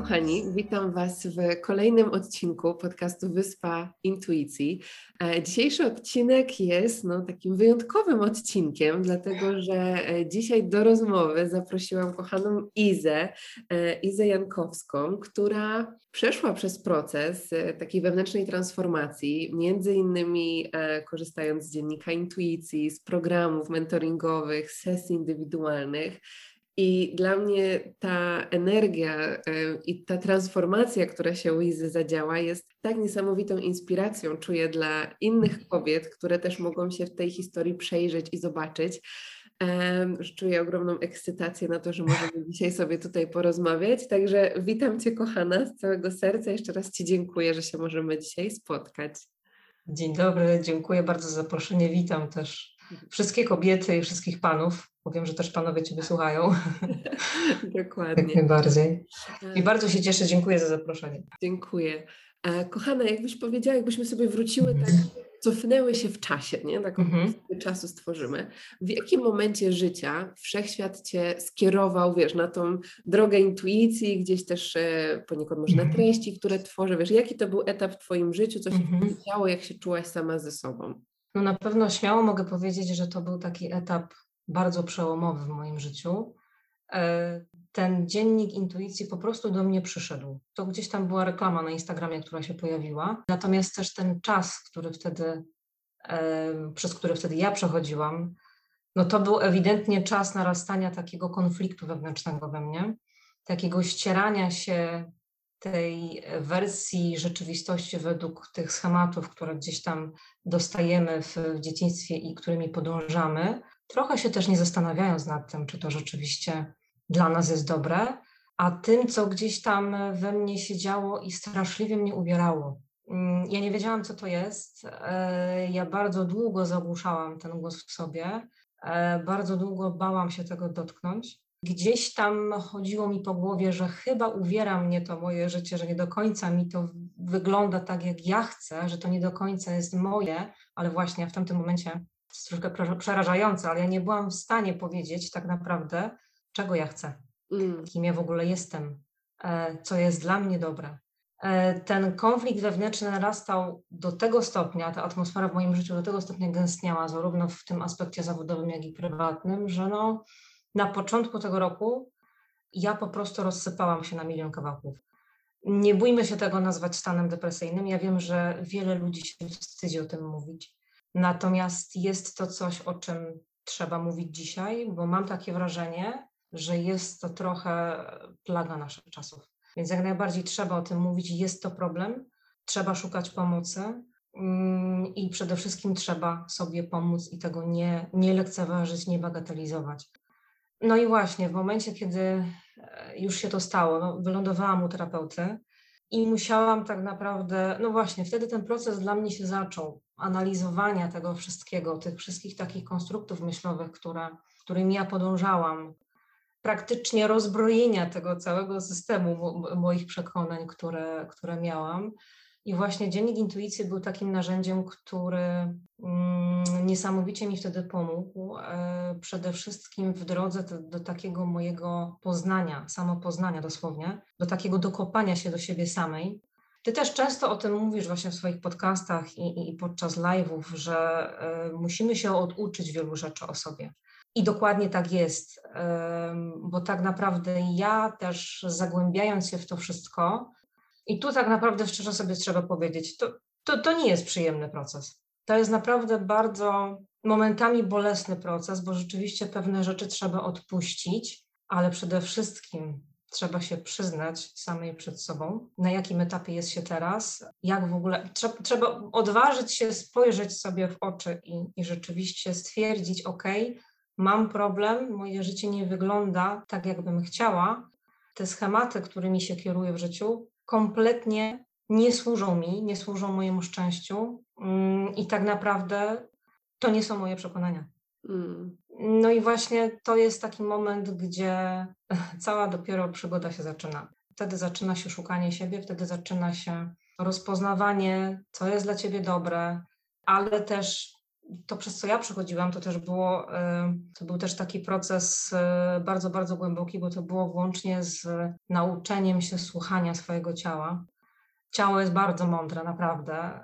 Kochani, witam Was w kolejnym odcinku podcastu Wyspa Intuicji. E, dzisiejszy odcinek jest no, takim wyjątkowym odcinkiem, dlatego że e, dzisiaj do rozmowy zaprosiłam kochaną Izę, e, Izę Jankowską, która przeszła przez proces takiej wewnętrznej transformacji, między innymi korzystając z dziennika intuicji, z programów mentoringowych, sesji indywidualnych. I dla mnie ta energia e, i ta transformacja, która się u Izy zadziała, jest tak niesamowitą inspiracją, czuję dla innych kobiet, które też mogą się w tej historii przejrzeć i zobaczyć. Czuję ogromną ekscytację na to, że możemy dzisiaj sobie tutaj porozmawiać. Także witam Cię, kochana, z całego serca. Jeszcze raz Ci dziękuję, że się możemy dzisiaj spotkać. Dzień dobry, dziękuję bardzo za zaproszenie. Witam też wszystkie kobiety i wszystkich panów. Powiem, że też panowie Ciebie słuchają. Dokładnie. Jak najbardziej. I bardzo się cieszę, dziękuję za zaproszenie. Dziękuję. Kochana, jakbyś powiedziała, jakbyśmy sobie wróciły tak, cofnęły się w czasie, nie? Taką mhm. czasu stworzymy. W jakim momencie życia wszechświat Cię skierował, wiesz, na tą drogę intuicji, gdzieś też e, poniekąd może na mhm. treści, które tworzę, wiesz, jaki to był etap w Twoim życiu, co się mhm. działo, jak się czułaś sama ze sobą? No na pewno śmiało mogę powiedzieć, że to był taki etap bardzo przełomowy w moim życiu. E, ten dziennik intuicji po prostu do mnie przyszedł. To gdzieś tam była reklama na Instagramie, która się pojawiła. Natomiast też ten czas, który wtedy, e, przez który wtedy ja przechodziłam, no to był ewidentnie czas narastania takiego konfliktu wewnętrznego we mnie, takiego ścierania się tej wersji rzeczywistości według tych schematów, które gdzieś tam dostajemy w, w dzieciństwie i którymi podążamy, trochę się też nie zastanawiając nad tym, czy to rzeczywiście dla nas jest dobre, a tym, co gdzieś tam we mnie się działo i straszliwie mnie uwierało. Mm, ja nie wiedziałam, co to jest. E, ja bardzo długo zagłuszałam ten głos w sobie, e, bardzo długo bałam się tego dotknąć. Gdzieś tam chodziło mi po głowie, że chyba uwiera mnie to moje życie, że nie do końca mi to wygląda tak, jak ja chcę, że to nie do końca jest moje, ale właśnie w tamtym momencie jest troszkę przerażające, ale ja nie byłam w stanie powiedzieć tak naprawdę, czego ja chcę, mm. kim ja w ogóle jestem, e, co jest dla mnie dobre. E, ten konflikt wewnętrzny narastał do tego stopnia, ta atmosfera w moim życiu do tego stopnia gęstniała, zarówno w tym aspekcie zawodowym, jak i prywatnym, że no, na początku tego roku ja po prostu rozsypałam się na milion kawałków. Nie bójmy się tego nazwać stanem depresyjnym. Ja wiem, że wiele ludzi się wstydzi o tym mówić. Natomiast jest to coś, o czym trzeba mówić dzisiaj, bo mam takie wrażenie, że jest to trochę plaga naszych czasów. Więc jak najbardziej trzeba o tym mówić, jest to problem, trzeba szukać pomocy mm, i przede wszystkim trzeba sobie pomóc i tego nie, nie lekceważyć, nie bagatelizować. No i właśnie, w momencie, kiedy e, już się to stało, no, wylądowałam u terapeuty i musiałam tak naprawdę, no właśnie, wtedy ten proces dla mnie się zaczął, analizowania tego wszystkiego, tych wszystkich takich konstruktów myślowych, które, którymi ja podążałam, praktycznie rozbrojenia tego całego systemu mo moich przekonań, które, które miałam. I właśnie dziennik intuicji był takim narzędziem, który mm, niesamowicie mi wtedy pomógł. E, przede wszystkim w drodze do, takiego mojego poznania, samopoznania dosłownie, do takiego dokopania się do siebie samej. Ty też często o tym mówisz właśnie w swoich podcastach i, i, i podczas live'ów, że e, musimy się oduczyć wielu rzeczy o sobie. I dokładnie tak jest, e, bo tak naprawdę ja też zagłębiając się w to wszystko, i tu tak naprawdę szczerze sobie trzeba powiedzieć, to, to, to nie jest przyjemny proces. To jest naprawdę bardzo momentami bolesny proces, bo rzeczywiście pewne rzeczy trzeba odpuścić, ale przede wszystkim trzeba się przyznać samej przed sobą, na jakim etapie jest się teraz, jak w ogóle, trzeba, trzeba odważyć się spojrzeć sobie w oczy i, i rzeczywiście stwierdzić, ok, mam problem, moje życie nie wygląda tak, jakbym chciała, te schematy, którymi się kieruję w życiu, kompletnie nie służą mi, nie służą mojemu szczęściu i tak naprawdę to nie są moje przekonania. Mm. No i właśnie to jest taki moment, gdzie cała dopiero przygoda się zaczyna. Wtedy zaczyna się szukanie siebie, wtedy zaczyna się rozpoznawanie, co jest dla ciebie dobre, ale też to, przez co ja przechodziłam, to też było, to był też taki proces e, bardzo, bardzo głęboki, bo to było włącznie z nauczeniem się słuchania swojego ciała. Ciało jest bardzo mądre, naprawdę.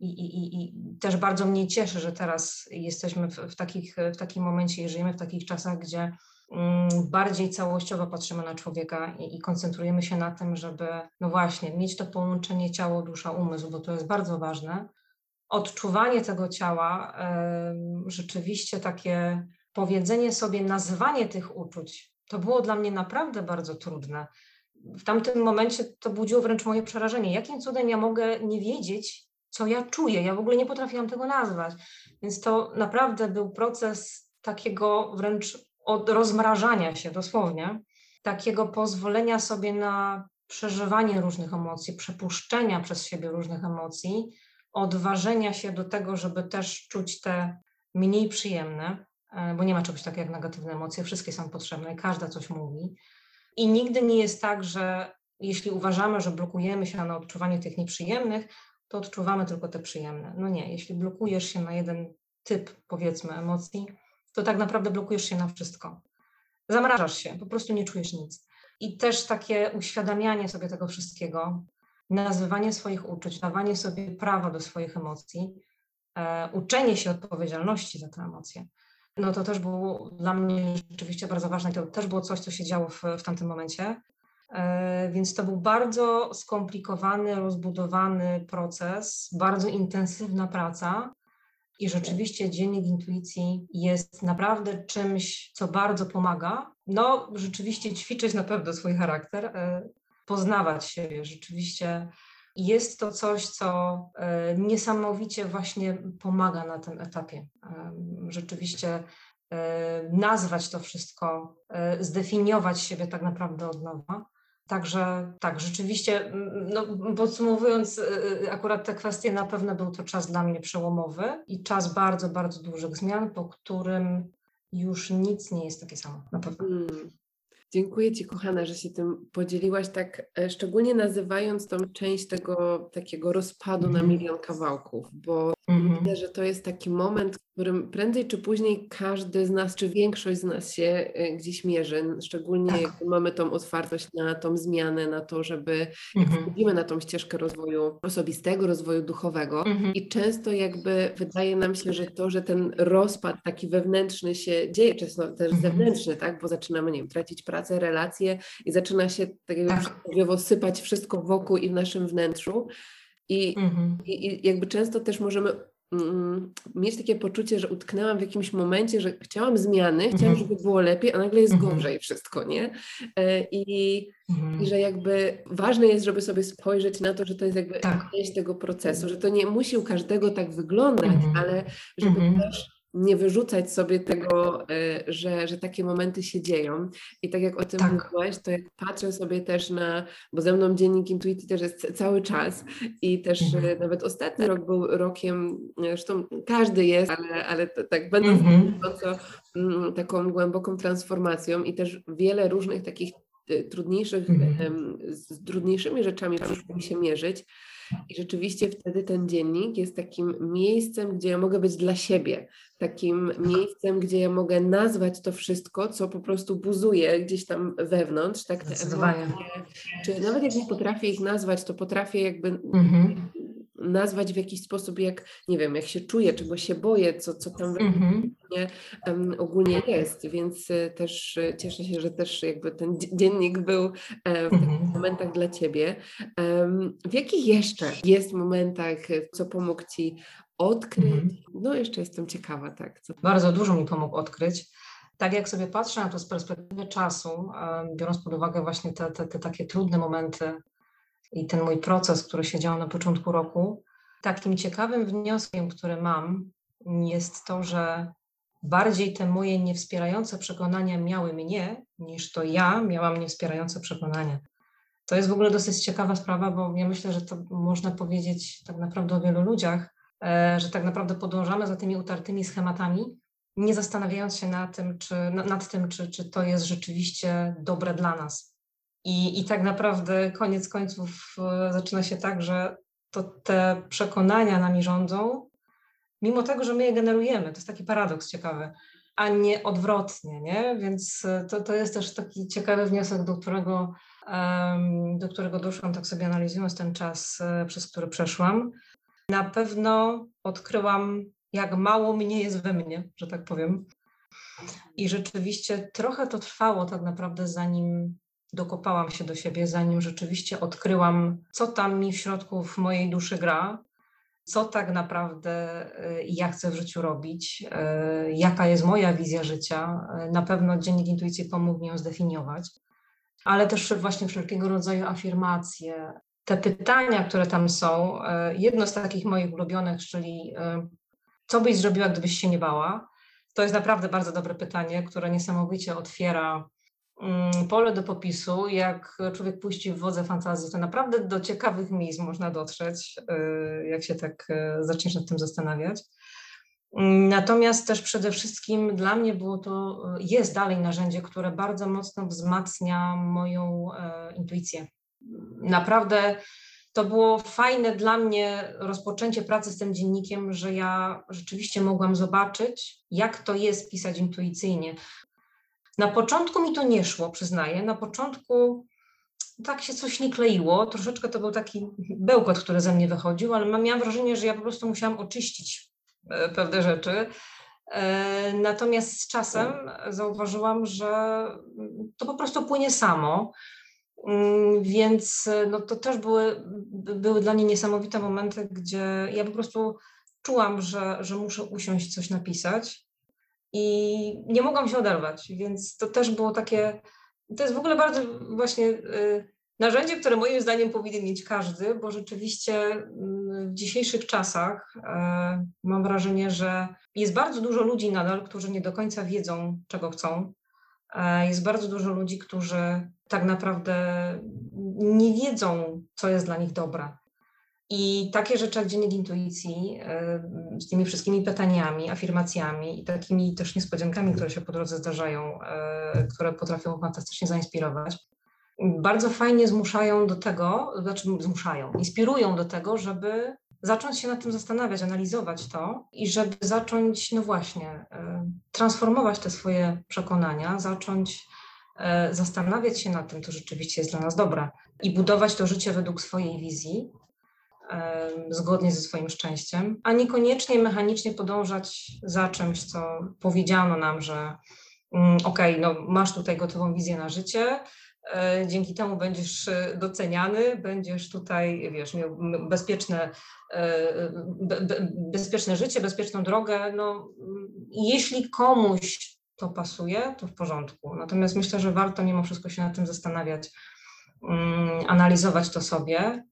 I, i, I, też bardzo mnie cieszy, że teraz jesteśmy w, w, takich, w takim momencie i żyjemy w takich czasach, gdzie mm, bardziej całościowo patrzymy na człowieka i, i, koncentrujemy się na tym, żeby, no właśnie, mieć to połączenie ciało, dusza, umysł, bo to jest bardzo ważne. Odczuwanie tego ciała, rzeczywiście takie powiedzenie sobie, nazywanie tych uczuć, to było dla mnie naprawdę bardzo trudne w tamtym momencie to budziło wręcz moje przerażenie. Jakim cudem ja mogę nie wiedzieć, co ja czuję? Ja w ogóle nie potrafiłam tego nazwać. Więc to naprawdę był proces takiego wręcz od rozmrażania się dosłownie, takiego pozwolenia sobie na przeżywanie różnych emocji, przepuszczenia przez siebie różnych emocji, odważenia się do tego, żeby też czuć te mniej przyjemne, e, bo nie ma czegoś takiego jak negatywne emocje, wszystkie są potrzebne i każda coś mówi i nigdy nie jest tak, że jeśli uważamy, że blokujemy się na odczuwaniu tych nieprzyjemnych, to odczuwamy tylko te przyjemne. No nie, jeśli blokujesz się na jeden typ, powiedzmy, emocji, to tak naprawdę blokujesz się na wszystko. Zamrażasz się, po prostu nie czujesz nic. I też takie uświadamianie sobie tego wszystkiego, nazywanie swoich uczuć, dawanie sobie prawa do swoich emocji, e, uczenie się odpowiedzialności za te emocje no to też było dla mnie rzeczywiście bardzo ważne. To też było coś, co się działo w, w tamtym momencie. E, więc to był bardzo skomplikowany, rozbudowany proces, bardzo intensywna praca. I rzeczywiście dziennik intuicji jest naprawdę czymś, co bardzo pomaga. No, rzeczywiście ćwiczyć na pewno swój charakter, e, poznawać siebie, rzeczywiście jest to coś, co e, niesamowicie właśnie pomaga na tym etapie. Rzeczywiście e, nazwać to wszystko, e, zdefiniować siebie tak naprawdę od nowa. Także tak, rzeczywiście, no, podsumowując akurat te kwestie, na pewno był to czas dla mnie przełomowy i czas bardzo, bardzo dużych zmian, po którym już nic nie jest takie samo, na pewno. Hmm. Dziękuję Ci, kochana, że się tym podzieliłaś, tak e, szczególnie nazywając tą część tego takiego rozpadu na mhm. milion kawałków, bo. Myślę, że to jest taki moment, w którym prędzej czy później każdy z nas, czy większość z nas się e, gdzieś mierzy, szczególnie tak. jak mamy tą otwartość na tą zmianę, na to, żeby jak wchodzimy na tą ścieżkę rozwoju osobistego, rozwoju duchowego -hmm. i często jakby wydaje nam się, że to, że ten rozpad taki wewnętrzny się dzieje, często też mhm. zewnętrzny, tak, bo zaczynamy, nie wiem, tracić pracę, relacje i zaczyna się tak jakby sypać wszystko wokół i w naszym wnętrzu. I, mhm. i, i jakby często też możemy mm, mieć takie poczucie, że utknęłam w jakimś momencie, że chciałam zmiany, mhm. chciałam, żeby było lepiej, a nagle jest mhm. gorzej wszystko, nie? E, I, mhm. I że jakby ważne jest, żeby sobie spojrzeć na to, że to jest jakby tak. część tego procesu, że to nie musi u każdego tak wyglądać, mhm. ale żeby mhm. też nie wyrzucać sobie tego, e, że, że takie momenty się dzieją. I tak jak o tym tak. mówiłaś, to jak patrzę sobie też na, bo ze mną dziennik intuicji też jest cały czas i też mhm. E, nawet ostatni rok był rokiem, zresztą każdy jest, ale, ale tak będąc mhm. Mm, taką głęboką transformacją i też wiele różnych takich e, trudniejszych, mhm. z trudniejszymi rzeczami przyszło mi się mierzyć. I rzeczywiście wtedy ten dziennik jest takim miejscem, gdzie ja mogę być dla siebie, takim miejscem, gdzie ja mogę nazwać to wszystko, co po prostu buzuje gdzieś tam wewnątrz, tak te emocje. Czy nawet jak nie potrafię ich nazwać, to potrafię jakby mhm nazwać w jakiś sposób, jak nie wiem, jak się czuję, czego się boję, co, co tam mm-hmm. um, ogólnie jest, więc y, też y, cieszę się, że też jakby ten dziennik był e, w mm-hmm. takich momentach dla Ciebie. W jakich jeszcze jest momentach, co pomógł Ci odkryć? Mm-hmm. No jeszcze jestem ciekawa, tak. Co... Bardzo dużo mi pomógł odkryć. Tak jak sobie patrzę na to z perspektywy czasu, biorąc pod uwagę właśnie te, te, te takie trudne momenty i ten mój proces, który się działo na początku roku, takim ciekawym wnioskiem, który mam, jest to, że bardziej te moje niewspierające przekonania miały mnie, niż to ja miałam niewspierające przekonania. To jest w ogóle dosyć ciekawa sprawa, bo ja myślę, że to można powiedzieć tak naprawdę o wielu ludziach, e, że tak naprawdę podążamy za tymi utartymi schematami, nie zastanawiając się nad tym, czy, nad tym, czy, czy to jest rzeczywiście dobre dla nas. I, I tak naprawdę koniec końców e, zaczyna się tak, że to te przekonania nami rządzą, mimo tego, że my je generujemy. To jest taki paradoks ciekawy, a nie odwrotnie, nie? Więc e, to, to jest też taki ciekawy wniosek, do którego, do którego doszłam, tak sobie analizując ten czas, e, przez który przeszłam. Na pewno odkryłam, jak mało mnie jest we mnie, że tak powiem. I rzeczywiście trochę to trwało tak naprawdę, zanim dokopałam się do siebie, zanim rzeczywiście odkryłam, co tam mi w środku w mojej duszy gra, co tak naprawdę y, ja chcę w życiu robić, y, jaka jest moja wizja życia. Y, na pewno dziennik intuicji pomógł mi ją zdefiniować, ale też właśnie wszelkiego rodzaju afirmacje. Te pytania, które tam są, jedno z takich moich ulubionych, czyli co byś zrobiła, gdybyś się nie bała? To jest naprawdę bardzo dobre pytanie, które niesamowicie otwiera pole do popisu, jak człowiek puści w wodze fantazji, to naprawdę do ciekawych miejsc można dotrzeć, y, jak się tak y, zaczniesz nad tym zastanawiać. Mm, natomiast też przede wszystkim dla mnie było to, y, jest dalej narzędzie, które bardzo mocno wzmacnia moją e, intuicję. Naprawdę to było fajne dla mnie rozpoczęcie pracy z tym dziennikiem, że ja rzeczywiście mogłam zobaczyć, jak to jest pisać intuicyjnie. Na początku mi to nie szło, przyznaję. Na początku tak się coś nie kleiło. Troszeczkę to był taki bełkot, który ze mnie wychodził, ale miałam wrażenie, że ja po prostu musiałam oczyścić e, pewne rzeczy. E, natomiast z czasem zauważyłam, że to po prostu płynie samo. Mm, więc no to też były, były dla mnie niesamowite momenty, gdzie ja po prostu czułam, że, że muszę usiąść, coś napisać i nie mogłam się oderwać, więc to też było takie, to jest w ogóle bardzo właśnie y, narzędzie, które moim zdaniem powinien mieć każdy, bo rzeczywiście mm, w dzisiejszych czasach e, mam wrażenie, że jest bardzo dużo ludzi nadal, którzy nie do końca wiedzą, czego chcą. E, jest bardzo dużo ludzi, którzy tak naprawdę nie wiedzą, co jest dla nich dobre. I takie rzeczy jak dziennik intuicji z tymi wszystkimi pytaniami, afirmacjami i takimi też niespodziankami, które się po drodze zdarzają, e, które potrafią fantastycznie zainspirować, bardzo fajnie zmuszają do tego, znaczy zmuszają, inspirują do tego, żeby zacząć się nad tym zastanawiać, analizować to i żeby zacząć, no właśnie, e, transformować te swoje przekonania, zacząć zastanawiać się nad tym, co rzeczywiście jest dla nas dobre i budować to życie według swojej wizji, zgodnie ze swoim szczęściem, a niekoniecznie mechanicznie podążać za czymś, co powiedziano nam, że mm, okej, okay, no masz tutaj gotową wizję na życie, e, dzięki temu będziesz e, doceniany, będziesz tutaj, wiesz, miał bezpieczne, e, be, be, bezpieczne życie, bezpieczną drogę. No, jeśli komuś to pasuje, to w porządku. Natomiast myślę, że warto mimo wszystko się nad tym zastanawiać, mm, analizować to sobie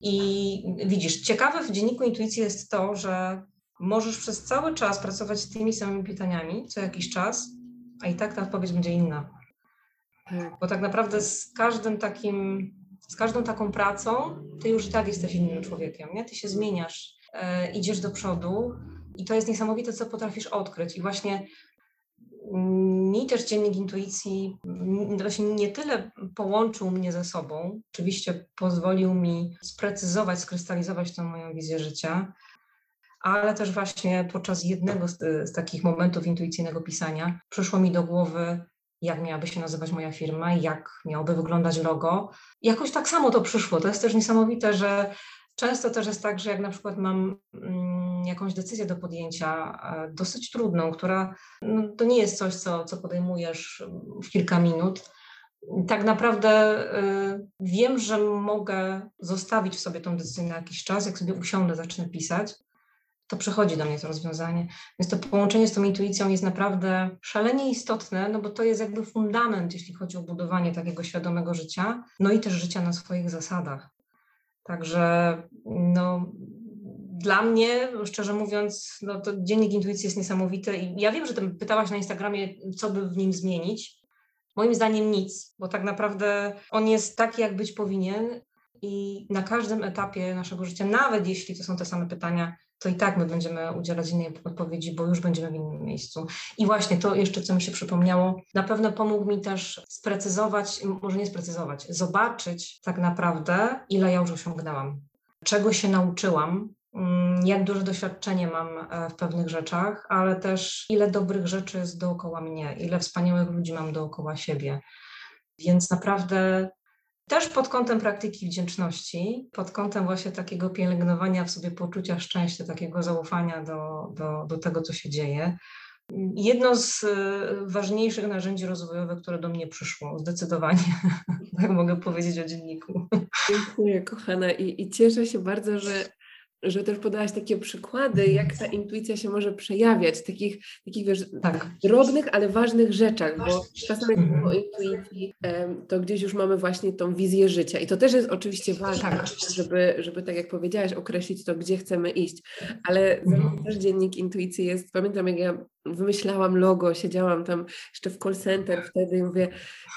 i widzisz, ciekawe w dzienniku intuicji jest to, że możesz przez cały czas pracować z tymi samymi pytaniami co jakiś czas, a i tak ta odpowiedź będzie inna. Tak. Bo tak naprawdę z każdym takim, z każdą taką pracą, ty już i tak jesteś innym człowiekiem, nie? Ty się zmieniasz, e, idziesz do przodu i to jest niesamowite, co potrafisz odkryć. I właśnie mi też dziennik intuicji właśnie nie tyle połączył mnie ze sobą, oczywiście pozwolił mi sprecyzować, skrystalizować tę moją wizję życia, ale też właśnie podczas jednego z, z, takich momentów intuicyjnego pisania przyszło mi do głowy, jak miałaby się nazywać moja firma, jak miałoby wyglądać logo. Jakoś tak samo to przyszło. To jest też niesamowite, że często też jest tak, że jak na przykład mam mm, jakąś decyzję do podjęcia, e, dosyć trudną, która no, to nie jest coś, co, co podejmujesz w kilka minut. Tak naprawdę y, wiem, że mogę zostawić w sobie tą decyzję na jakiś czas, jak sobie usiądę, zacznę pisać, to przychodzi do mnie to rozwiązanie. Więc to połączenie z tą intuicją jest naprawdę szalenie istotne, no bo to jest jakby fundament, jeśli chodzi o budowanie takiego świadomego życia, no i też życia na swoich zasadach. Także no, dla mnie, szczerze mówiąc, no to dziennik intuicji jest niesamowity i ja wiem, że ty pytałaś na Instagramie, co by w nim zmienić. Moim zdaniem nic, bo tak naprawdę on jest taki, jak być powinien i na każdym etapie naszego życia, nawet jeśli to są te same pytania, to i tak my będziemy udzielać innej odpowiedzi, bo już będziemy w innym miejscu. I właśnie to jeszcze, co mi się przypomniało, na pewno pomógł mi też sprecyzować, może nie sprecyzować, zobaczyć tak naprawdę, ile ja już osiągnęłam, czego się nauczyłam, jak duże doświadczenie mam e, w pewnych rzeczach, ale też ile dobrych rzeczy jest dookoła mnie, ile wspaniałych ludzi mam dookoła siebie. Więc naprawdę też pod kątem praktyki wdzięczności, pod kątem właśnie takiego pielęgnowania w sobie poczucia szczęścia, takiego zaufania do, do, do tego, co się dzieje. Jedno z e, ważniejszych narzędzi rozwojowych, które do mnie przyszło, zdecydowanie, tak mogę powiedzieć o dzienniku. Dziękuję, kochana, i, i cieszę się bardzo, że że też podałaś takie przykłady, jak ta intuicja się może przejawiać, takich, takich wiesz, tak. drobnych, ale ważnych rzeczach, bo czasem jak mówimy o intuicji, to gdzieś już mamy właśnie tą wizję życia. I to też jest oczywiście ważne, tak. żeby, żeby tak jak powiedziałaś, określić to, gdzie chcemy iść, ale za mnie też dziennik intuicji jest, pamiętam jak ja wymyślałam logo, siedziałam tam jeszcze w call center wtedy i mówię,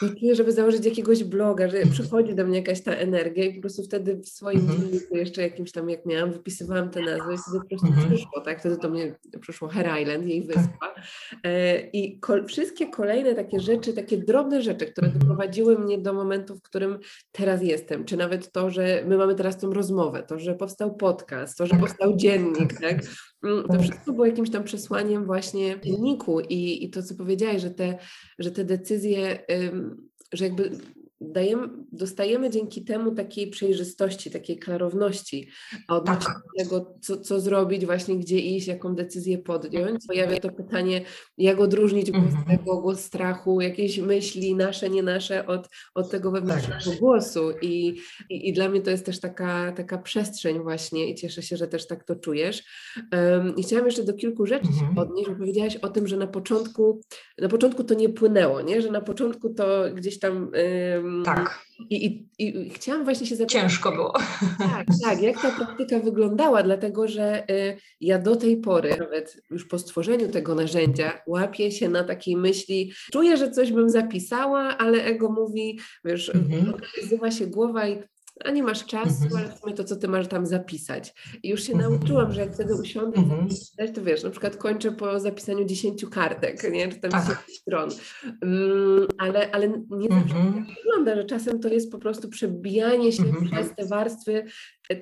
no czuję, żeby założyć jakiegoś bloga, że przychodzi do mnie jakaś ta energia i po prostu wtedy w swoim mm dzienniku jeszcze jakimś tam, jak miałam, wypisywałam te nazwy i wtedy po prostu mm przyszło, tak? Wtedy do mnie przyszło Her Island, jej tak. wyspa. E, I kol wszystkie kolejne takie rzeczy, takie drobne rzeczy, które mhm. doprowadziły mnie do momentu, w którym teraz jestem, czy nawet to, że my mamy teraz tą rozmowę, to, że powstał podcast, to, że powstał dziennik, tak? Mm, to tak. wszystko było jakimś tam przesłaniem właśnie dzienniku i, i to, co powiedziałeś, że te, że te decyzje, że jakby dajemy, dostajemy dzięki temu takiej przejrzystości, takiej klarowności odnośnie tak. tego, co, co zrobić, właśnie gdzie iść, jaką decyzję podjąć. Pojawia to pytanie, jak odróżnić głos mm -hmm. tego, głos strachu, jakieś myśli nasze, nie nasze od, od tego wewnętrznego tak. głosu I, i, i, dla mnie to jest też taka, taka przestrzeń właśnie i cieszę się, że też tak to czujesz. Um, I chciałam jeszcze do kilku rzeczy mm -hmm. się mhm. odnieść, bo powiedziałaś o tym, że na początku, na początku to nie płynęło, nie? że na początku to gdzieś tam um, tak. I, i, I, chciałam właśnie się zapytać. Ciężko było. Tak, tak, jak ta praktyka wyglądała, dlatego że y, ja do tej pory, nawet już po stworzeniu tego narzędzia, łapię się na takiej myśli, czuję, że coś bym zapisała, ale ego mówi, wiesz, mhm. się głowa i a nie masz czasu, mhm. ale w sumie to, co ty masz tam zapisać. I już się mhm. nauczyłam, że jak wtedy usiądę mhm. zapisać, to wiesz, na przykład kończę po zapisaniu 10 kartek, nie? czy tam tak. 10 stron. Um, ale, ale nie zawsze mhm. tak wygląda, że czasem to jest po prostu przebijanie się mhm. przez te warstwy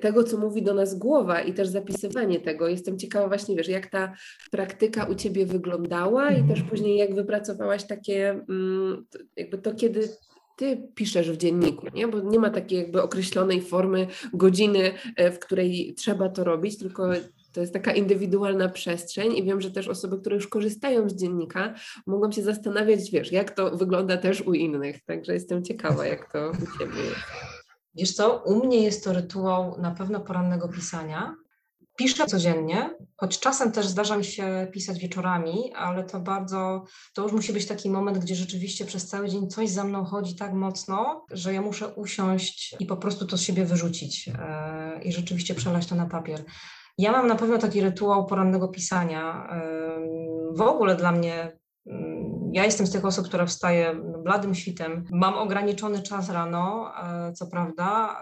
tego, co mówi do nas głowa i też zapisywanie tego. Jestem ciekawa właśnie, wiesz, jak ta praktyka u Ciebie wyglądała i też później jak wypracowałaś takie, um, jakby to, kiedy ty piszesz w dzienniku, nie? bo nie ma takiej jakby określonej formy godziny, e, w której trzeba to robić, tylko to jest taka indywidualna przestrzeń i wiem, że też osoby, które już korzystają z dziennika, mogą się zastanawiać, wiesz, jak to wygląda też u innych. Także jestem ciekawa, jak to u Ciebie jest. Wiesz co, u mnie jest to rytuał na pewno porannego pisania, Piszę codziennie, choć czasem też zdarza mi się pisać wieczorami, ale to bardzo, to już musi być taki moment, gdzie rzeczywiście przez cały dzień coś za mną chodzi tak mocno, że ja muszę usiąść i po prostu to z siebie wyrzucić e, i rzeczywiście przelać to na papier. Ja mam na pewno taki rytuał porannego pisania. W ogóle dla mnie mm, ja jestem z tych osób, która wstaje bladym świtem. Mam ograniczony czas rano, e, co prawda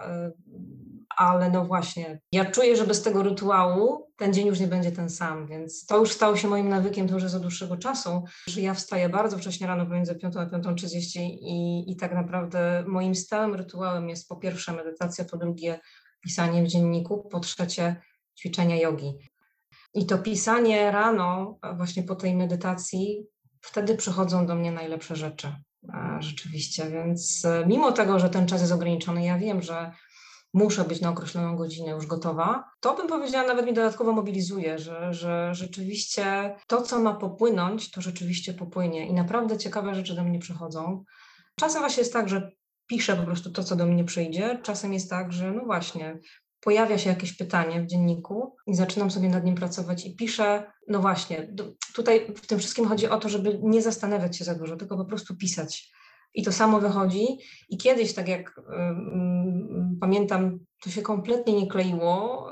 ale no właśnie, ja czuję, że bez tego rytuału ten dzień już nie będzie ten sam, więc to już stało się moim nawykiem, to już jest od dłuższego czasu, że ja wstaję bardzo wcześnie rano, pomiędzy 5 a 5.30 i, i tak naprawdę moim stałym rytuałem jest po pierwsze medytacja, po drugie pisanie w dzienniku, po trzecie ćwiczenia jogi. I to pisanie rano, właśnie po tej medytacji, wtedy przychodzą do mnie najlepsze rzeczy. Rzeczywiście, więc e, mimo tego, że ten czas jest ograniczony, ja wiem, że muszę być na określoną godzinę już gotowa, to bym powiedziała, nawet mi dodatkowo mobilizuje, że, że rzeczywiście to, co ma popłynąć, to rzeczywiście popłynie. I naprawdę ciekawe rzeczy do mnie przychodzą. Czasem właśnie jest tak, że piszę po prostu to, co do mnie przyjdzie, czasem jest tak, że no właśnie, pojawia się jakieś pytanie w dzienniku i zaczynam sobie nad nim pracować i piszę, no właśnie, tutaj w tym wszystkim chodzi o to, żeby nie zastanawiać się za dużo, tylko po prostu pisać i to samo wychodzi. I kiedyś, tak jak pamiętam, to się kompletnie nie kleiło.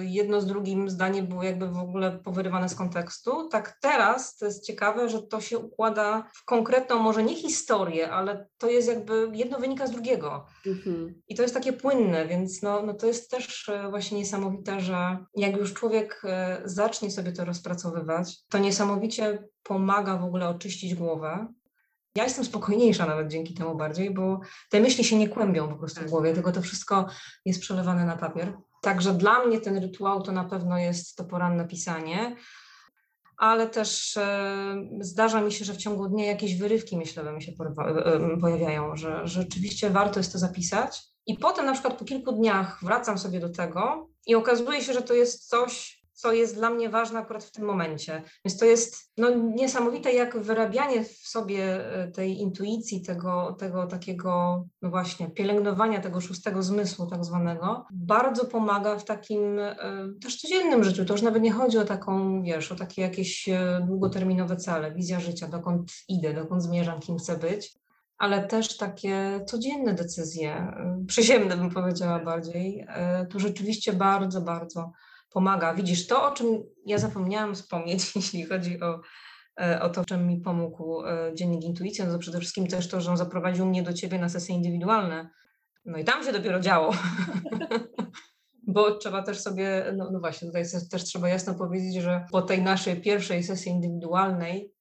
Y, jedno z drugim zdanie było jakby w ogóle powyrywane z kontekstu. Tak teraz to jest ciekawe, że to się układa w konkretną, może nie historię, ale to jest jakby jedno wynika z drugiego. Mhm. I to jest takie płynne, więc no, no to jest też y, właśnie niesamowite, że jak już człowiek y, zacznie sobie to rozpracowywać, to niesamowicie pomaga w ogóle oczyścić głowę, ja jestem spokojniejsza nawet dzięki temu bardziej, bo te myśli się nie kłębią po prostu w głowie, tylko to wszystko jest przelewane na papier. Także dla mnie ten rytuał to na pewno jest to poranne pisanie, ale też e, zdarza mi się, że w ciągu dnia jakieś wyrywki myślowe mi się e, e, pojawiają, że, że rzeczywiście warto jest to zapisać. I potem na przykład po kilku dniach wracam sobie do tego i okazuje się, że to jest coś, co jest dla mnie ważne akurat w tym momencie. Więc to jest no, niesamowite, jak wyrabianie w sobie e, tej intuicji, tego, tego takiego, no właśnie, pielęgnowania tego szóstego zmysłu, tak zwanego, bardzo pomaga w takim e, też codziennym życiu. To już nawet nie chodzi o taką, wiesz, o takie jakieś e, długoterminowe cele, wizja życia, dokąd idę, dokąd zmierzam, kim chcę być ale też takie codzienne decyzje, przyziemne bym powiedziała bardziej, to rzeczywiście bardzo, bardzo pomaga. Widzisz, to o czym ja zapomniałam wspomnieć, jeśli chodzi o, e, o to, czym mi pomógł e, Dziennik Intuicji, no to przede wszystkim też to, że on zaprowadził mnie do Ciebie na sesje indywidualne. No i tam się dopiero działo. Bo trzeba też sobie, no, no właśnie, tutaj też trzeba jasno powiedzieć, że po tej naszej pierwszej sesji indywidualnej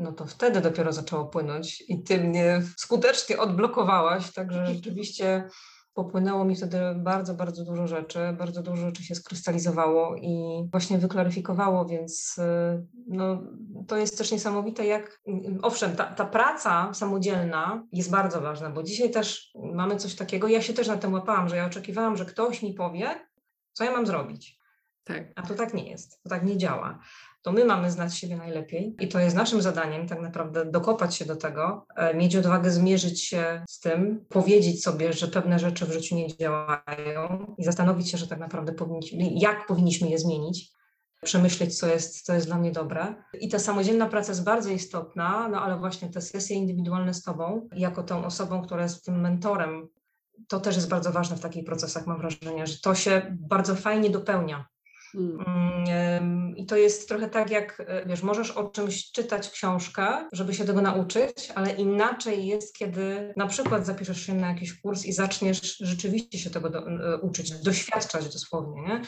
no to wtedy dopiero zaczęło płynąć i ty mnie skutecznie odblokowałaś, także rzeczywiście popłynęło mi wtedy bardzo, bardzo dużo rzeczy, bardzo dużo rzeczy się skrystalizowało i właśnie wyklaryfikowało, więc y, no, to jest też niesamowite, jak owszem, ta, ta praca samodzielna jest bardzo ważna, bo dzisiaj też mamy coś takiego, ja się też na tym łapałam, że ja oczekiwałam, że ktoś mi powie, co ja mam zrobić. Tak. A to tak nie jest, to tak nie działa to my mamy znać siebie najlepiej i to jest naszym zadaniem tak naprawdę dokopać się do tego, e, mieć odwagę zmierzyć się z tym, powiedzieć sobie, że pewne rzeczy w życiu nie działają i zastanowić się, że tak naprawdę jak powinniśmy je zmienić przemyśleć, co jest, co jest dla mnie dobre. I ta samodzielna praca jest bardzo istotna, no ale właśnie te sesje indywidualne z Tobą, jako tą osobą, która jest tym mentorem, to też jest bardzo ważne w takich procesach, mam wrażenie, że to się bardzo fajnie dopełnia. Mm. I to jest trochę tak, jak e, wiesz, możesz o czymś czytać książkę, żeby się tego nauczyć, ale inaczej jest, kiedy na przykład zapiszesz się na jakiś kurs i zaczniesz rzeczywiście się tego do, e, uczyć, doświadczać dosłownie. Nie?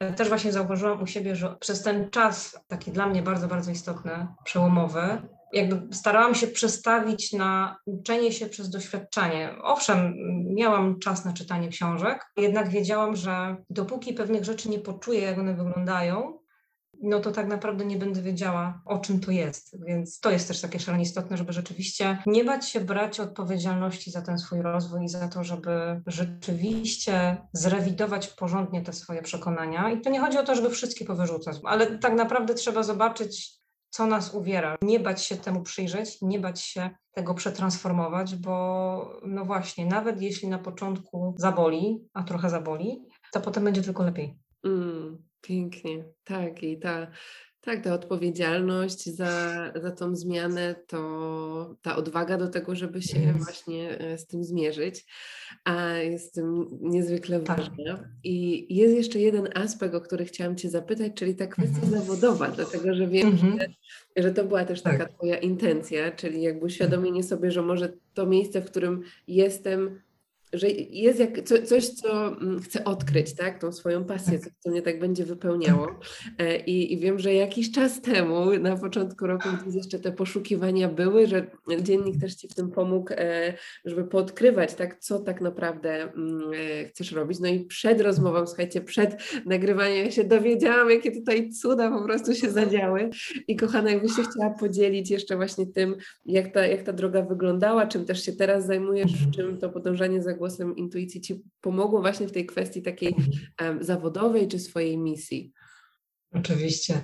E, też właśnie zauważyłam u siebie, że przez ten czas, taki dla mnie bardzo, bardzo istotny, przełomowy, jakby starałam się przestawić na uczenie się przez doświadczenie. Owszem, miałam czas na czytanie książek, jednak wiedziałam, że dopóki pewnych rzeczy nie poczuję, jak one wyglądają, no to tak naprawdę nie będę wiedziała, o czym to jest. Więc to jest też takie szalenie istotne, żeby rzeczywiście nie bać się brać odpowiedzialności za ten swój rozwój i za to, żeby rzeczywiście zrewidować porządnie te swoje przekonania. I to nie chodzi o to, żeby wszystkie powyrzucać, ale tak naprawdę trzeba zobaczyć, co nas uwiera. Nie bać się temu przyjrzeć, nie bać się tego przetransformować, bo no właśnie, nawet jeśli na początku zaboli, a trochę zaboli, to potem będzie tylko lepiej. Mm, pięknie, tak. I ta tak, ta odpowiedzialność za, za tą zmianę, to ta odwaga do tego, żeby się yes. właśnie e, z tym zmierzyć, a jest tym niezwykle tak. ważna. I jest jeszcze jeden aspekt, o który chciałam Cię zapytać, czyli ta kwestia mm -hmm. zawodowa, dlatego że wiem, mm -hmm. że, że to była też tak. taka Twoja intencja, czyli jakby uświadomienie sobie, że może to miejsce, w którym jestem, że jest jak co, coś, co mm, chcę odkryć, tak? Tą swoją pasję, coś, co mnie tak będzie wypełniało. E, I, I, wiem, że jakiś czas temu, na początku roku, gdzieś jeszcze te poszukiwania były, że dziennik też Ci w tym pomógł, e, żeby podkrywać, tak, co tak naprawdę mm, e, chcesz robić. No i przed rozmową, słuchajcie, przed nagrywaniem się dowiedziałam, jakie tutaj cuda po prostu się zadziały. I kochana, jakbyś się chciała podzielić jeszcze właśnie tym, jak ta, jak ta droga wyglądała, czym też się teraz zajmujesz, w czym to podążanie za głosem intuicji Ci pomogło właśnie w tej kwestii takiej um, zawodowej czy swojej misji? Oczywiście.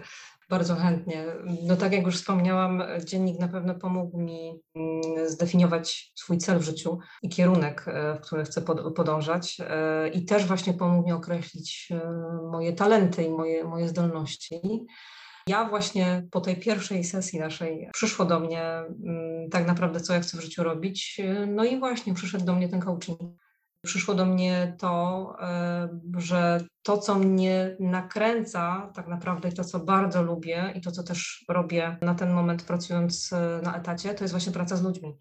Bardzo chętnie. No tak jak już wspomniałam, dziennik na pewno pomógł mi mm, zdefiniować swój cel w życiu i kierunek, e, w który chcę podążać e, i też właśnie pomógł mi określić e, moje talenty i moje, moje zdolności. Ja właśnie po tej pierwszej sesji naszej przyszło do mnie mm, tak naprawdę, co ja chcę w życiu robić. No i właśnie przyszedł do mnie ten coaching. przyszło do mnie to, że to, co mnie nakręca, tak naprawdę i to, co bardzo lubię i to, co też robię na ten moment pracując na etacie, to jest właśnie praca z ludźmi.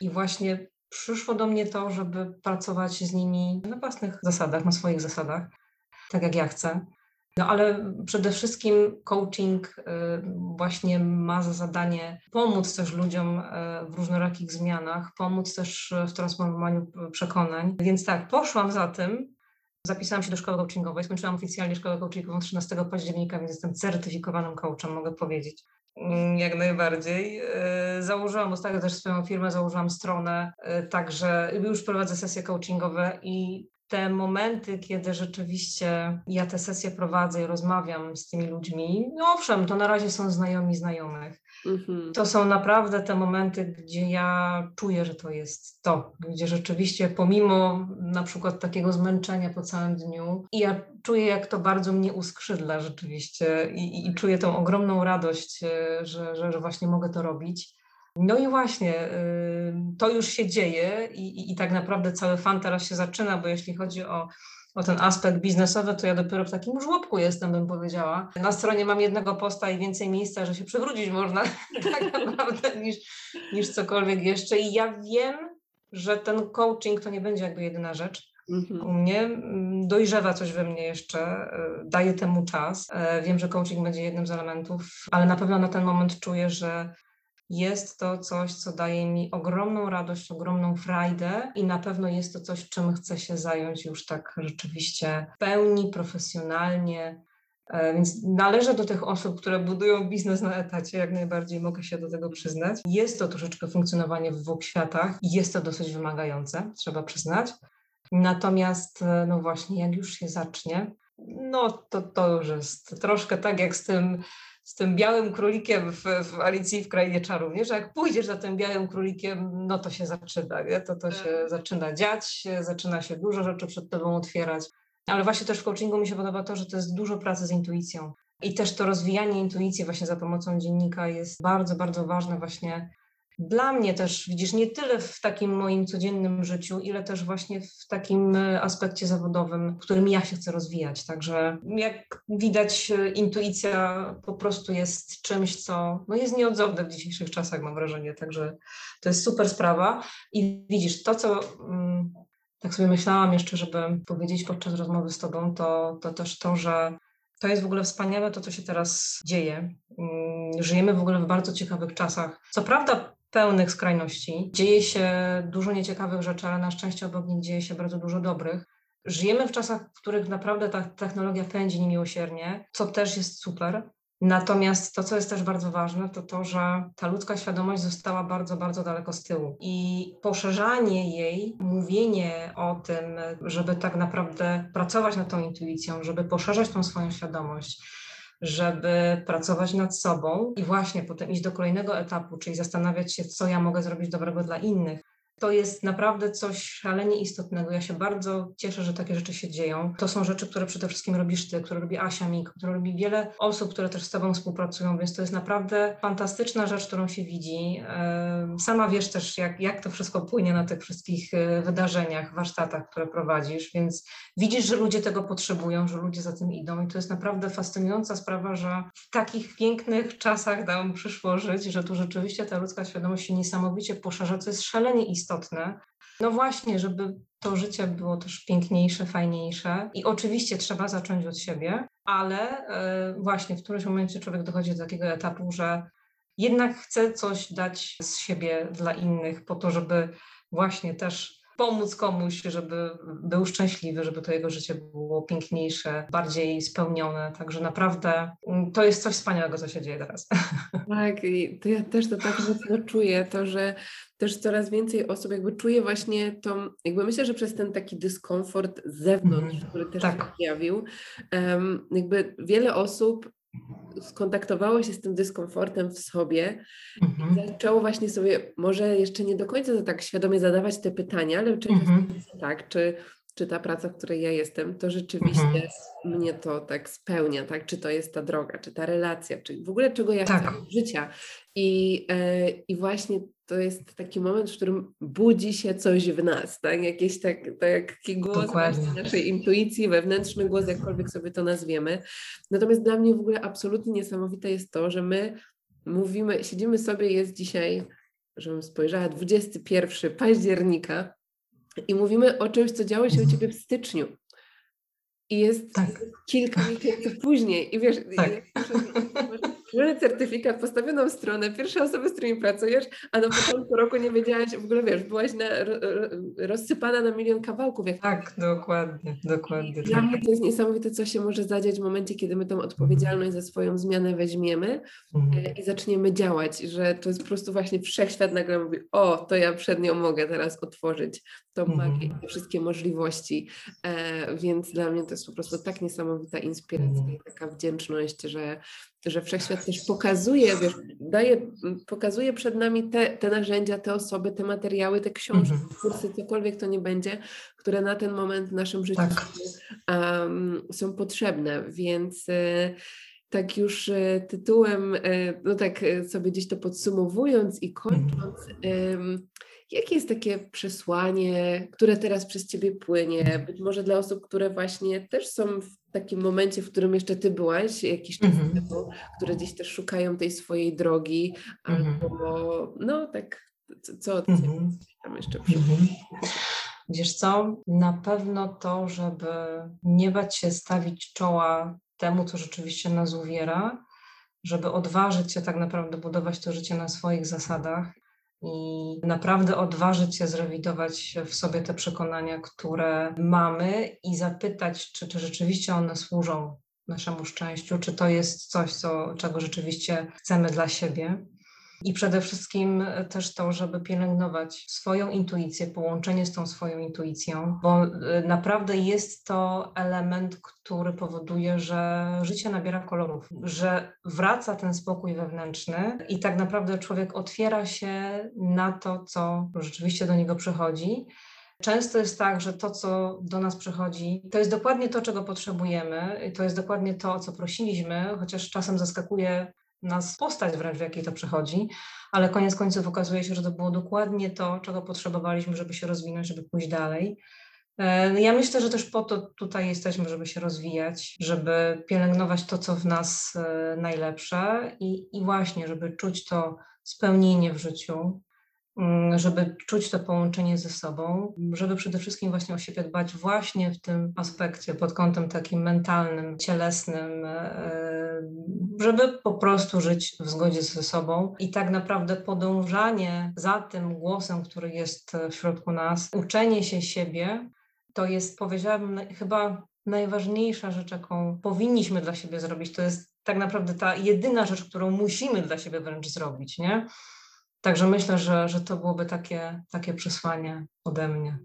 I właśnie przyszło do mnie to, żeby pracować z nimi na własnych zasadach, na swoich zasadach, tak jak ja chcę. No ale przede wszystkim coaching y, właśnie ma za zadanie pomóc też ludziom y, w różnorakich zmianach, pomóc też w transformowaniu przekonań. Więc tak, poszłam za tym, zapisałam się do szkoły coachingowej, skończyłam oficjalnie szkołę coachingową 13 października, więc jestem certyfikowanym coachem, mogę powiedzieć. Mm, jak najbardziej. Y, założyłam ostatnio też swoją firmę, założyłam stronę, także już prowadzę sesje coachingowe i te momenty, kiedy rzeczywiście ja te sesje prowadzę i rozmawiam z tymi ludźmi, no owszem, to na razie są znajomi znajomych. Mhm. To są naprawdę te momenty, gdzie ja czuję, że to jest to, gdzie rzeczywiście pomimo na przykład takiego zmęczenia po całym dniu, i ja czuję, jak to bardzo mnie uskrzydla rzeczywiście i, i czuję tą ogromną radość, e, że, że, że właśnie mogę to robić. No i właśnie, to już się dzieje i, i, i, tak naprawdę cały fan teraz się zaczyna, bo jeśli chodzi o, o ten aspekt biznesowy, to ja dopiero w takim żłobku jestem, bym powiedziała. Na stronie mam jednego posta i więcej miejsca, że się przewrócić można tak naprawdę niż, niż cokolwiek jeszcze. I ja wiem, że ten coaching to nie będzie jakby jedyna rzecz. Mhm. U mnie dojrzewa coś we mnie jeszcze, e, daję temu czas. E, wiem, że coaching będzie jednym z elementów, ale na pewno na ten moment czuję, że jest to coś, co daje mi ogromną radość, ogromną frajdę i na pewno jest to coś, czym chcę się zająć już tak rzeczywiście w pełni, profesjonalnie. E, więc należę do tych osób, które budują biznes na etacie, jak najbardziej mogę się do tego przyznać. Jest to troszeczkę funkcjonowanie w dwóch światach i jest to dosyć wymagające, trzeba przyznać. Natomiast, e, no właśnie, jak już się zacznie, no to to już jest troszkę tak jak z tym z tym białym królikiem w, w Alicji w Krainie Czarów, nie? że jak pójdziesz za tym białym królikiem, no to się zaczyna, nie? to to się tak. zaczyna dziać, zaczyna się dużo rzeczy przed tobą otwierać. Ale właśnie też w coachingu mi się podoba to, że to jest dużo pracy z intuicją. I też to rozwijanie intuicji właśnie za pomocą dziennika jest bardzo, bardzo ważne właśnie dla mnie też, widzisz, nie tyle w takim moim codziennym życiu, ile też właśnie w takim e, aspekcie zawodowym, w którym ja się chcę rozwijać. Także jak widać, e, intuicja po prostu jest czymś, co no jest nieodzowne w dzisiejszych czasach, mam wrażenie. Także to jest super sprawa. I widzisz, to co. Mm, tak sobie myślałam jeszcze, żeby powiedzieć podczas rozmowy z Tobą, to, to też to, że to jest w ogóle wspaniałe, to co się teraz dzieje. Mm, żyjemy w ogóle w bardzo ciekawych czasach. Co prawda, pełnych skrajności. Dzieje się dużo nieciekawych rzeczy, ale na szczęście obok nich dzieje się bardzo dużo dobrych. Żyjemy w czasach, w których naprawdę ta technologia pędzi niemiłosiernie, co też jest super. Natomiast to, co jest też bardzo ważne, to to, że ta ludzka świadomość została bardzo, bardzo daleko z tyłu. I poszerzanie jej, mówienie o tym, żeby tak naprawdę pracować nad tą intuicją, żeby poszerzać tą swoją świadomość, żeby pracować nad sobą i właśnie potem iść do kolejnego etapu, czyli zastanawiać się, co ja mogę zrobić dobrego dla innych, to jest naprawdę coś szalenie istotnego. Ja się bardzo cieszę, że takie rzeczy się dzieją. To są rzeczy, które przede wszystkim robisz ty, które robi Asia Mik, które robi wiele osób, które też z tobą współpracują, więc to jest naprawdę fantastyczna rzecz, którą się widzi. Sama wiesz też, jak, jak to wszystko płynie na tych wszystkich e, wydarzeniach, warsztatach, które prowadzisz, więc widzisz, że ludzie tego potrzebują, że ludzie za tym idą i to jest naprawdę fascynująca sprawa, że w takich pięknych czasach nam przyszło żyć, że tu rzeczywiście ta ludzka świadomość się niesamowicie poszerza, co jest szalenie istotne istotne. No właśnie, żeby to życie było też piękniejsze, fajniejsze. I oczywiście trzeba zacząć od siebie, ale e, właśnie w którymś momencie człowiek dochodzi do takiego etapu, że jednak chce coś dać z siebie dla innych, po to, żeby właśnie też pomóc komuś, żeby był szczęśliwy, żeby to jego życie było piękniejsze, bardziej spełnione. Także naprawdę mm, to jest coś wspaniałego, co się dzieje teraz. Tak, i to ja też to tak mocno czuję, to, że też coraz więcej osób jakby czuje właśnie tą, jakby myślę, że przez ten taki dyskomfort z zewnątrz, mm, który też tak. się pojawił, um, jakby wiele osób skontaktowało się z tym dyskomfortem w sobie mhm. i zaczęło właśnie sobie, może jeszcze nie do końca tak świadomie zadawać te pytania, ale czy mhm. tak, czy, czy ta praca, w której ja jestem, to rzeczywiście mhm. mnie to tak spełnia, tak? Czy to jest ta droga, czy ta relacja, czy w ogóle czego ja tak. chcę życia. I, e, I właśnie to jest taki moment, w którym budzi się coś w nas, tak? Jakiś tak, taki głos naszej intuicji, wewnętrzny głos, jakkolwiek sobie to nazwiemy. Natomiast dla mnie w ogóle absolutnie niesamowite jest to, że my mówimy, siedzimy sobie, jest dzisiaj, żebym spojrzała, 21 października i mówimy o czymś, co działo się u Ciebie w styczniu. I jest tak. kilka miesięcy później. I wiesz, tak. jak certyfikat, postawioną stronę, pierwsze osoby, z którymi pracujesz, a na początku roku nie wiedziałaś, w ogóle wiesz, byłaś na, rozsypana na milion kawałków. Jak tak, dokładnie, dokładnie. Dla mnie to jest niesamowite, co się może zadziać w momencie, kiedy my tą odpowiedzialność za swoją zmianę weźmiemy mhm. E, i zaczniemy działać, że to jest po prostu właśnie wszechświat nagle mówi, o, to ja przed nią mogę teraz otworzyć tą mhm. magię, te wszystkie możliwości, e, więc dla mnie to jest po prostu tak niesamowita inspiracja i taka wdzięczność, że, że wszechświat też pokazuje, wiesz, daje, pokazuje przed nami te, te narzędzia, te osoby, te materiały, te książki, mm -hmm. kursy, cokolwiek to nie będzie, które na ten moment w naszym życiu tak. um, są potrzebne, więc y, tak już y, tytułem, y, no tak sobie gdzieś to podsumowując i kończąc, um, Jakie jest takie przesłanie, które teraz przez Ciebie płynie? Być może dla osób, które właśnie też są w takim momencie, w którym jeszcze Ty byłaś jakiś czas mm -hmm. temu, które gdzieś też szukają tej swojej drogi, mm -hmm. albo no tak, co od Ciebie mm -hmm. tam jeszcze przychodzi? Mhm. Wiesz co, na pewno to, żeby nie bać się stawić czoła temu, co rzeczywiście nas uwiera, żeby odważyć się tak naprawdę budować to życie na swoich zasadach i naprawdę odważyć się zrewidować w sobie te przekonania, które mamy i zapytać, czy, czy rzeczywiście one służą naszemu szczęściu, czy to jest coś, co, czego rzeczywiście chcemy dla siebie. I przede wszystkim też to, żeby pielęgnować swoją intuicję, połączenie z tą swoją intuicją, bo y, naprawdę jest to element, który powoduje, że życie nabiera kolorów, że wraca ten spokój wewnętrzny i tak naprawdę człowiek otwiera się na to, co rzeczywiście do niego przychodzi. Często jest tak, że to, co do nas przychodzi, to jest dokładnie to, czego potrzebujemy, to jest dokładnie to, o co prosiliśmy, chociaż czasem zaskakuje nas postać wręcz, w jakiej to przechodzi, ale koniec końców okazuje się, że to było dokładnie to, czego potrzebowaliśmy, żeby się rozwinąć, żeby pójść dalej. E, ja myślę, że też po to tutaj jesteśmy, żeby się rozwijać, żeby pielęgnować to, co w nas e, najlepsze i, i właśnie, żeby czuć to spełnienie w życiu, żeby czuć to połączenie ze sobą, żeby przede wszystkim właśnie o siebie dbać właśnie w tym aspekcie pod kątem takim mentalnym, cielesnym, e, żeby po prostu żyć w zgodzie ze sobą i tak naprawdę podążanie za tym głosem, który jest w środku nas, uczenie się siebie, to jest powiedziałabym chyba najważniejsza rzecz, jaką powinniśmy dla siebie zrobić. To jest tak naprawdę ta jedyna rzecz, którą musimy dla siebie wręcz zrobić, nie? Także myślę, że, że to byłoby takie, takie przesłanie ode mnie.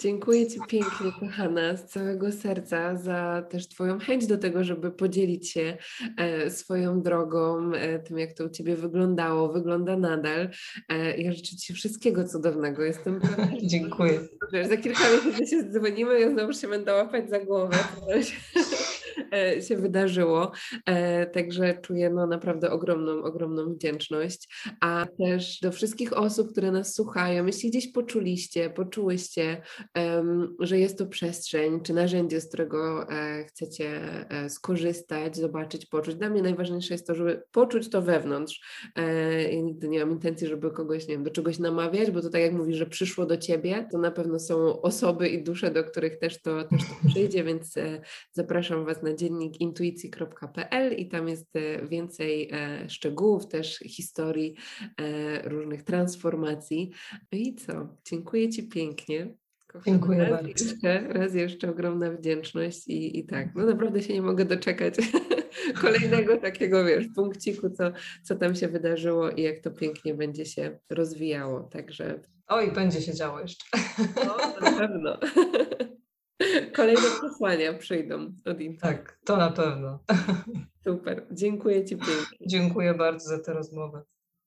Dziękuję Ci pięknie, kochana, z całego serca za też Twoją chęć do tego, żeby podzielić się e, swoją drogą, e, tym jak to u Ciebie wyglądało, wygląda nadal. E, ja życzę Ci wszystkiego cudownego. Jestem pewna. Dziękuję. Za kilka miesięcy się dzwonimy, ja znowu się będę łapać za głowę. E, się wydarzyło. E, także czuję no, naprawdę ogromną, ogromną wdzięczność. A też do wszystkich osób, które nas słuchają, jeśli gdzieś poczuliście, poczułyście, że jest to przestrzeń czy narzędzie, z którego e, chcecie skorzystać, zobaczyć, poczuć. Dla mnie najważniejsze jest to, żeby poczuć to wewnątrz. Ja nigdy nie mam intencji, żeby kogoś, nie wiem, do czegoś namawiać, bo to tak jak mówisz, że przyszło do ciebie, to na pewno są osoby i dusze, do których też to, też to przyjdzie, więc zapraszam Was na dziennikintuicji.pl i tam jest e, więcej e, szczegółów, też historii e, różnych transformacji. No i co? Dziękuję Ci pięknie. Dziękuję raz bardzo. Jeszcze, raz jeszcze ogromna wdzięczność i, i tak, no naprawdę się nie mogę doczekać kolejnego takiego, wiesz, punkciku, co, co tam się wydarzyło i jak to pięknie będzie się rozwijało, także... Oj, będzie się działo jeszcze. No, na pewno. Kolejne przesłania przyjdą od Intel. Tak, to na pewno. Super. Dziękuję Ci pięknie. Dziękuję bardzo za tę rozmowę.